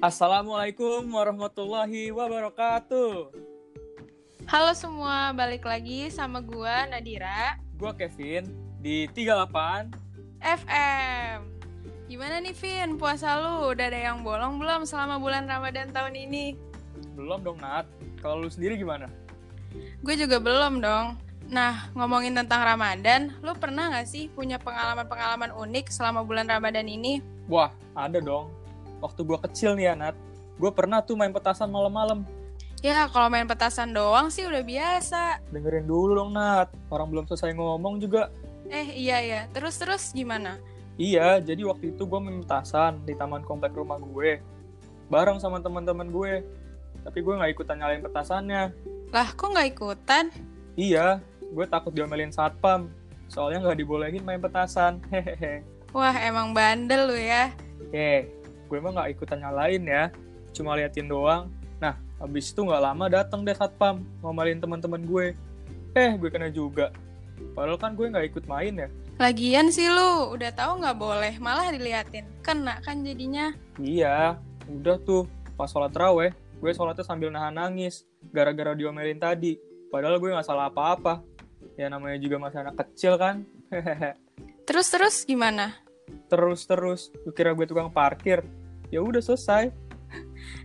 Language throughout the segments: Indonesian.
Assalamualaikum warahmatullahi wabarakatuh. Halo semua, balik lagi sama gua Nadira Gua Kevin di 38 FM. Gimana nih Vin, puasa lu udah ada yang bolong belum selama bulan Ramadan tahun ini? Belum dong Nat. Kalau lu sendiri gimana? Gue juga belum dong. Nah, ngomongin tentang Ramadan, lu pernah gak sih punya pengalaman-pengalaman unik selama bulan Ramadan ini? Wah, ada dong. Waktu gua kecil nih ya Nat. Gue pernah tuh main petasan malam-malam. Ya, kalau main petasan doang sih udah biasa. Dengerin dulu dong Nat. Orang belum selesai ngomong juga. Eh, iya ya. Terus-terus gimana? Iya, jadi waktu itu gue main petasan di taman komplek rumah gue. Bareng sama teman-teman gue. Tapi gue nggak ikutan nyalain petasannya. Lah, kok nggak ikutan? Iya, gue takut diomelin satpam. Soalnya nggak dibolehin main petasan. Hehehe. Wah, emang bandel lu ya. Ye, gue mah nggak ikutan nyalain ya. Cuma liatin doang. Nah, habis itu nggak lama datang deh satpam ngomelin teman-teman gue. Eh, gue kena juga. Padahal kan gue nggak ikut main ya. Lagian sih lu, udah tahu nggak boleh, malah diliatin. Kena kan jadinya. Iya, udah tuh. Pas sholat raweh, gue sholatnya sambil nahan nangis. Gara-gara diomelin tadi. Padahal gue nggak salah apa-apa. Ya namanya juga masih anak kecil kan. Hehehe. Terus-terus gimana? Terus-terus, gue kira gue tukang parkir. Ya udah selesai.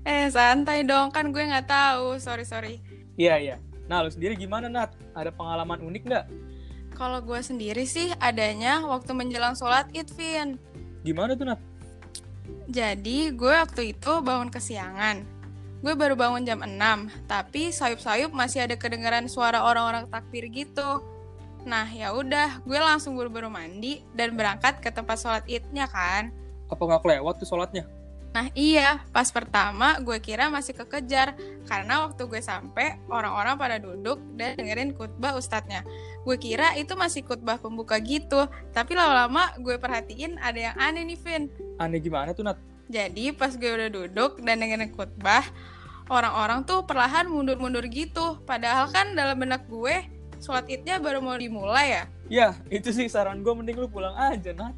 Eh, santai dong, kan gue nggak tahu. Sorry, sorry. Iya, iya. Nah, lu sendiri gimana, Nat? Ada pengalaman unik nggak? Kalau gue sendiri sih adanya waktu menjelang sholat id, Vin. Gimana tuh, Nat? Jadi, gue waktu itu bangun kesiangan. Gue baru bangun jam 6, tapi sayup-sayup masih ada kedengaran suara orang-orang takbir gitu. Nah, ya udah, gue langsung buru-buru mandi dan berangkat ke tempat sholat idnya kan. Apa nggak kelewat tuh sholatnya? Nah iya, pas pertama gue kira masih kekejar karena waktu gue sampai orang-orang pada duduk dan dengerin khutbah ustadznya. Gue kira itu masih khutbah pembuka gitu, tapi lama-lama gue perhatiin ada yang aneh nih Vin. Aneh gimana tuh, Nat? Jadi pas gue udah duduk dan dengerin khutbah, orang-orang tuh perlahan mundur-mundur gitu. Padahal kan dalam benak gue, sholat idnya baru mau dimulai ya. Ya, itu sih saran gue mending lu pulang aja, Nat.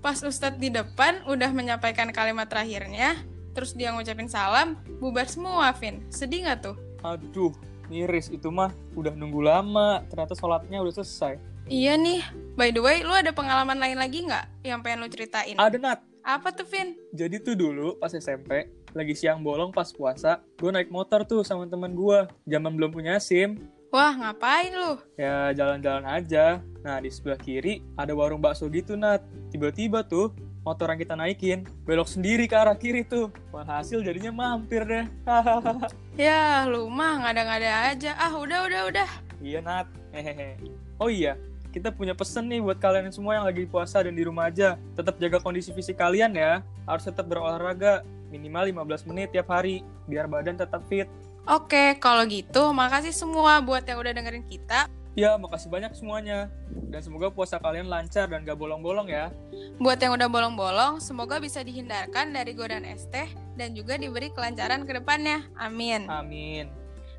Pas Ustadz di depan udah menyampaikan kalimat terakhirnya, terus dia ngucapin salam, bubar semua, Vin. Sedih nggak tuh? Aduh, miris itu mah udah nunggu lama, ternyata sholatnya udah selesai. Iya nih. By the way, lu ada pengalaman lain lagi nggak yang pengen lu ceritain? Ada, Nat. Apa tuh, Vin? Jadi tuh dulu pas SMP, lagi siang bolong pas puasa, gue naik motor tuh sama teman gue. Zaman belum punya SIM, Wah, ngapain lu? ya jalan-jalan aja. Nah, di sebelah kiri ada warung bakso gitu, Nat. Tiba-tiba tuh, motor yang kita naikin belok sendiri ke arah kiri tuh. Walhasil jadinya mampir deh. Ya, lu mah ngada-ngada aja. Ah, udah, udah, udah. iya, Nat. Hehehe. Oh iya, kita punya pesen nih buat kalian semua yang lagi puasa dan di rumah aja. Tetap jaga kondisi fisik kalian ya. Harus tetap berolahraga minimal 15 menit tiap hari biar badan tetap fit. Oke, kalau gitu, makasih semua buat yang udah dengerin kita. Ya, makasih banyak semuanya. Dan semoga puasa kalian lancar dan gak bolong-bolong ya. Buat yang udah bolong-bolong, semoga bisa dihindarkan dari godaan es teh dan juga diberi kelancaran ke depannya. Amin. Amin.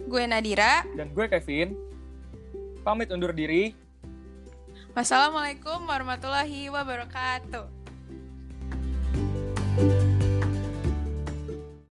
Gue Nadira. Dan gue Kevin. Pamit undur diri. Wassalamualaikum warahmatullahi wabarakatuh.